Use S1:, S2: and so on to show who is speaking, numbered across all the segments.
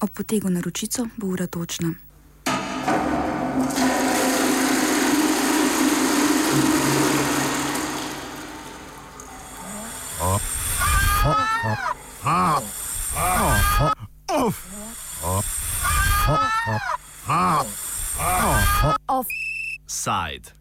S1: Ob potegu na ročico bo ura točna.
S2: Offside.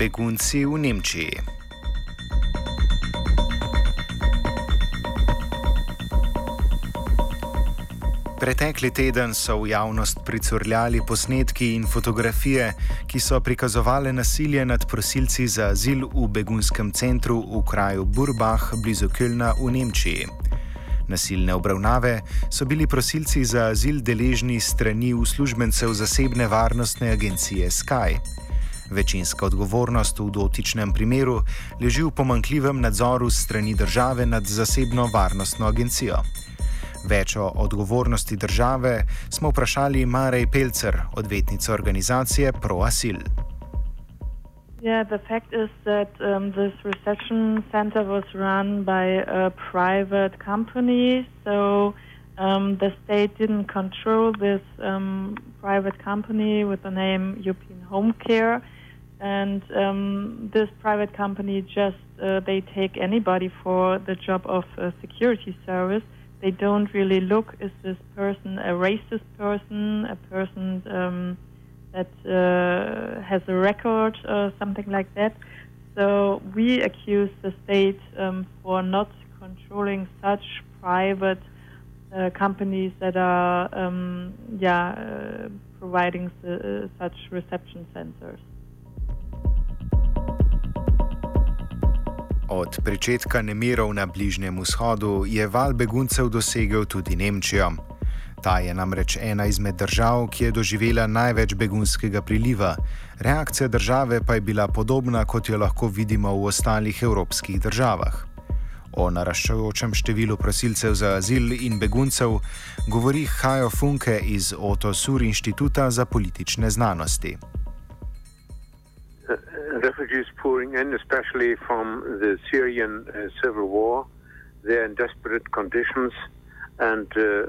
S3: Begunci v Nemčiji. Pretekli teden so v javnost pricurljali posnetki in fotografije, ki so prikazovali nasilje nad prosilci za azil v begunskem centru v kraju Burbach blizu Kölna v Nemčiji. Nasilne obravnave so bili prosilci za azil deležni strani uslužbencev zasebne varnostne agencije Sky. Večinska odgovornost v dotičnem primeru leži v pomankljivem nadzoru strani države nad zasebno varnostno agencijo. Več o odgovornosti države smo vprašali Marej Pelcer, odvetnico organizacije ProAsil.
S4: Yeah, the fact is that um, this reception center was run by a private company, so um, the state didn't control this um, private company with the name European Home Care. And um, this private company just uh, they take anybody for the job of security service. They don't really look is this person a racist person, a person um, that uh, has a record or something like that. So we accuse the state um, for not controlling such private uh, companies that are um, yeah uh, providing uh, such reception centers.
S3: Od začetka nemirov na Bližnjem vzhodu je val beguncev dosegel tudi Nemčijo. Ta je namreč ena izmed držav, ki je doživela največ begunskega priliva. Reakcija države pa je bila podobna, kot jo lahko vidimo v ostalih evropskih državah. O naraščajočem številu prosilcev za azil in beguncev govori Hajo Funke iz Otto Sur inštituta za politične znanosti.
S5: Refugees pouring in, especially from the Syrian uh, civil war. They're in desperate conditions, and uh,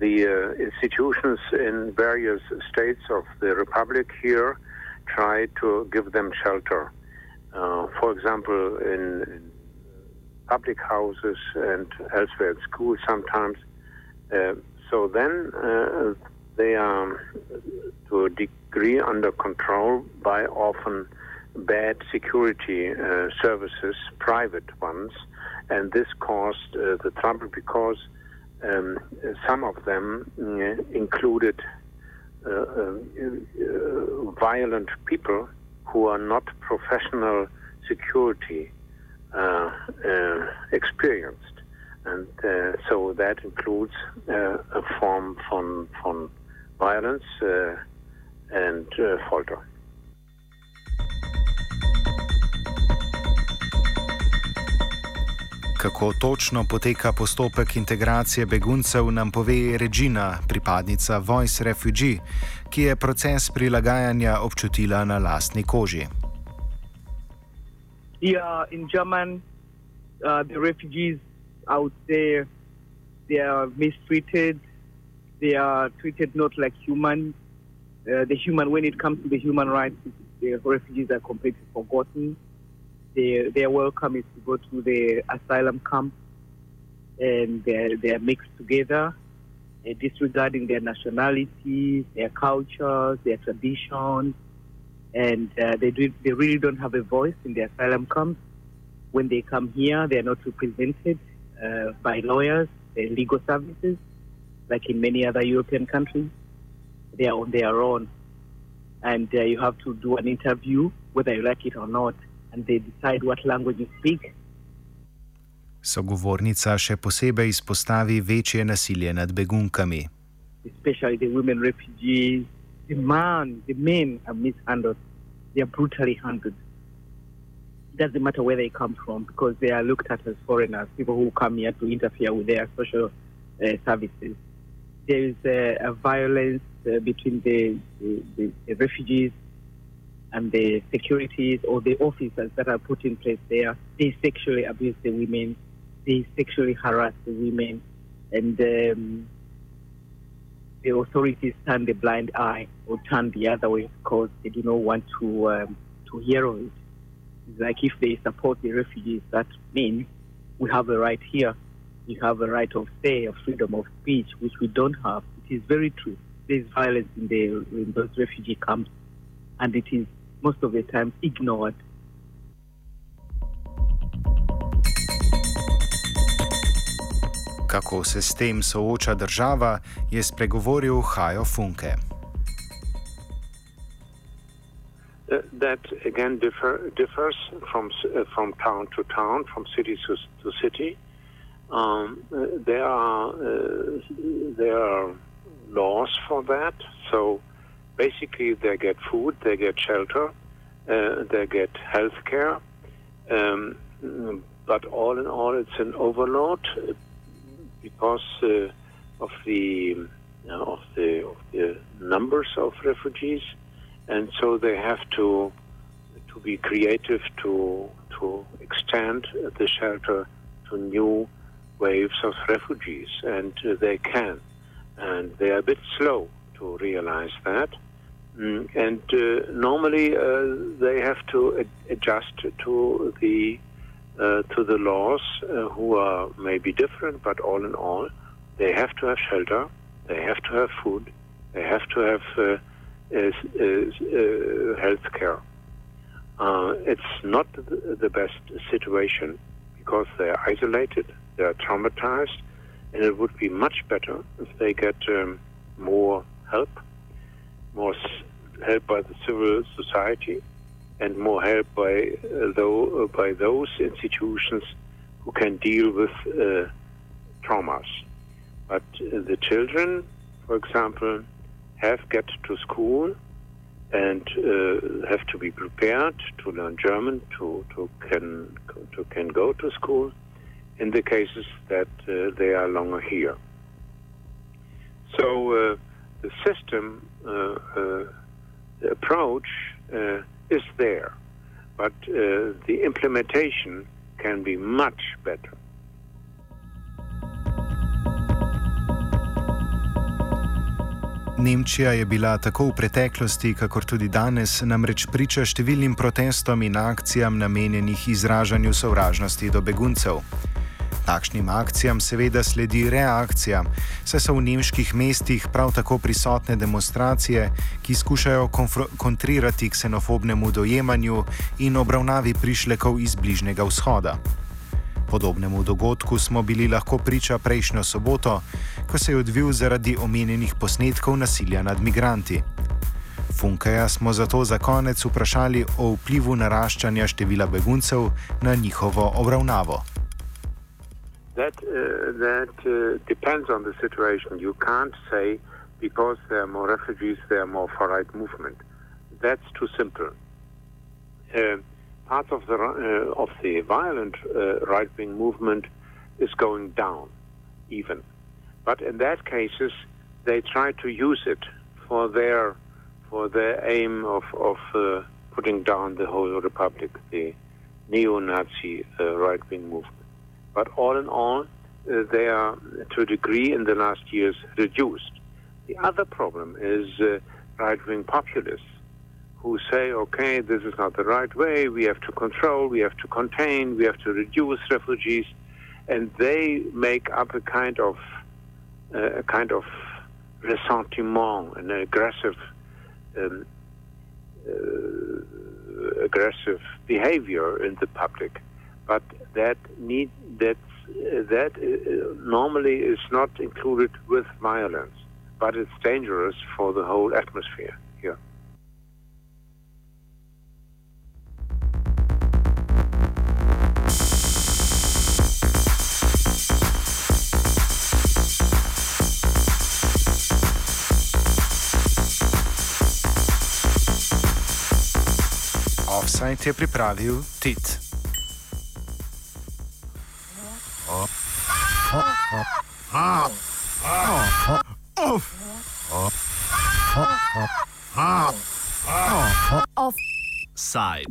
S5: the uh, institutions in various states of the republic here try to give them shelter. Uh, for example, in, public houses and elsewhere at school sometimes. Uh, so then they are to a degree under control by often bad security uh, services, private ones, and this caused uh, the trouble because um, some of them uh, included uh, uh, violent people who are not professional security experienced, and so that includes a form from, from violence and folter.
S3: Kako točno poteka postopek integracije beguncev, nam pove Regina, pripadnica Voice Refugee, ki je proces prilagajanja občutila na lastni koži.
S6: Yeah, in German, uh, the refugees out there, they are mistreated. They are treated not like human. Uh, the human, when it comes to the human rights, the refugees are completely forgotten. They, their welcome is to go to the asylum camp and they're, they're mixed together, uh, disregarding their nationalities, their cultures, their traditions, and uh, they, do, they really don't have a voice in the asylum camps. When they come here, they're not represented uh, by lawyers, legal services, like in many other European countries. They are on their own. And uh, you have to do an interview, whether you like it or not. And they decide what language you speak.
S3: Sogovornica še posebej izpostavi večje nasilje nad begunkami.
S6: Especially the women refugees, the man, the men are mishandled. They are brutally handled. It doesn't matter where they come from because they are looked at as foreigners, people who come here to interfere with their social uh, services. There is a violence uh, between the, the, the, refugees and the securities or the officers that are put in place there. They sexually abuse the women, they sexually harass the women, and um, the authorities turn the blind eye or turn the other way because they do not want to um, to hear of it. It's like if they support the refugees, that means we have a right here. We have a right of say, of freedom of speech, which we don't have. It is very true. There is violence in the in those refugee camps, and it is most of the time ignored
S3: Kako se s tem sooča država, je spregovoril Hajo Funke.
S5: Uh, that again differ, differs from uh, from town to town, from city to, to city. Um, uh, there are uh, there are laws for that. So basically, they get food, they get shelter, uh, they get health care. Um, but all in all, it's an overload because uh, of the uh, of the of the numbers of refugees, and so they have to to be creative to to extend the shelter to new waves of refugees, and uh, they can, and they are a bit slow to realize that. Mm, and uh, normally uh, they have to ad- adjust to the uh, to the laws uh, who are maybe different, but all in all, they have to have shelter, they have to have food, they have to have uh, uh health care. Uh, it's not the best situation because they are isolated, they are traumatized, and it would be much better if they get um, more help, more help by the civil society, and more help by uh, though, uh, by those institutions who can deal with uh, traumas. But the children, for example, have get to school and uh, have to be prepared to learn German to, to can to can go to school in the cases that uh, they are longer here. So uh, the system, approach is there, but uh, the implementation can be much better.
S3: Nemčija je bila tako v preteklosti, kakor tudi danes, namreč priča številnim protestom in akcijam namenjenih izražanju sovražnosti do beguncev. Takšnim akcijam seveda sledi reakcija, saj so v nemških mestih prav tako prisotne demonstracije, ki skušajo kontrirati ksenofobnemu dojemanju in obravnavi prišlekov iz Bližnjega vzhoda. Podobnemu dogodku smo bili lahko priča prejšnjo soboto, ko se je odvil zaradi omenjenih posnetkov nasilja nad migranti. Funkeja smo zato za konec vprašali o vplivu naraščanja števila beguncev na njihovo obravnavo.
S5: That uh, that uh, depends on the situation. You can't say because there are more refugees, there are more far-right movement. That's too simple. Uh, part of the uh, of the violent uh, right-wing movement is going down, even. But in that cases, they try to use it for their for their aim of of uh, putting down the whole republic, the neo-Nazi right-wing movement. But all in all, uh, they are to a degree in the last years reduced. The other problem is uh, right wing populists who say, okay, this is not the right way, we have to control, we have to contain, we have to reduce refugees, and they make up a kind of uh, a kind of ressentiment, an aggressive um, uh, aggressive behavior in the public but that need that that uh, normally is not included with violence, but it's dangerous for the whole atmosphere here.
S3: Offside je pripravil Tit.
S2: Offside.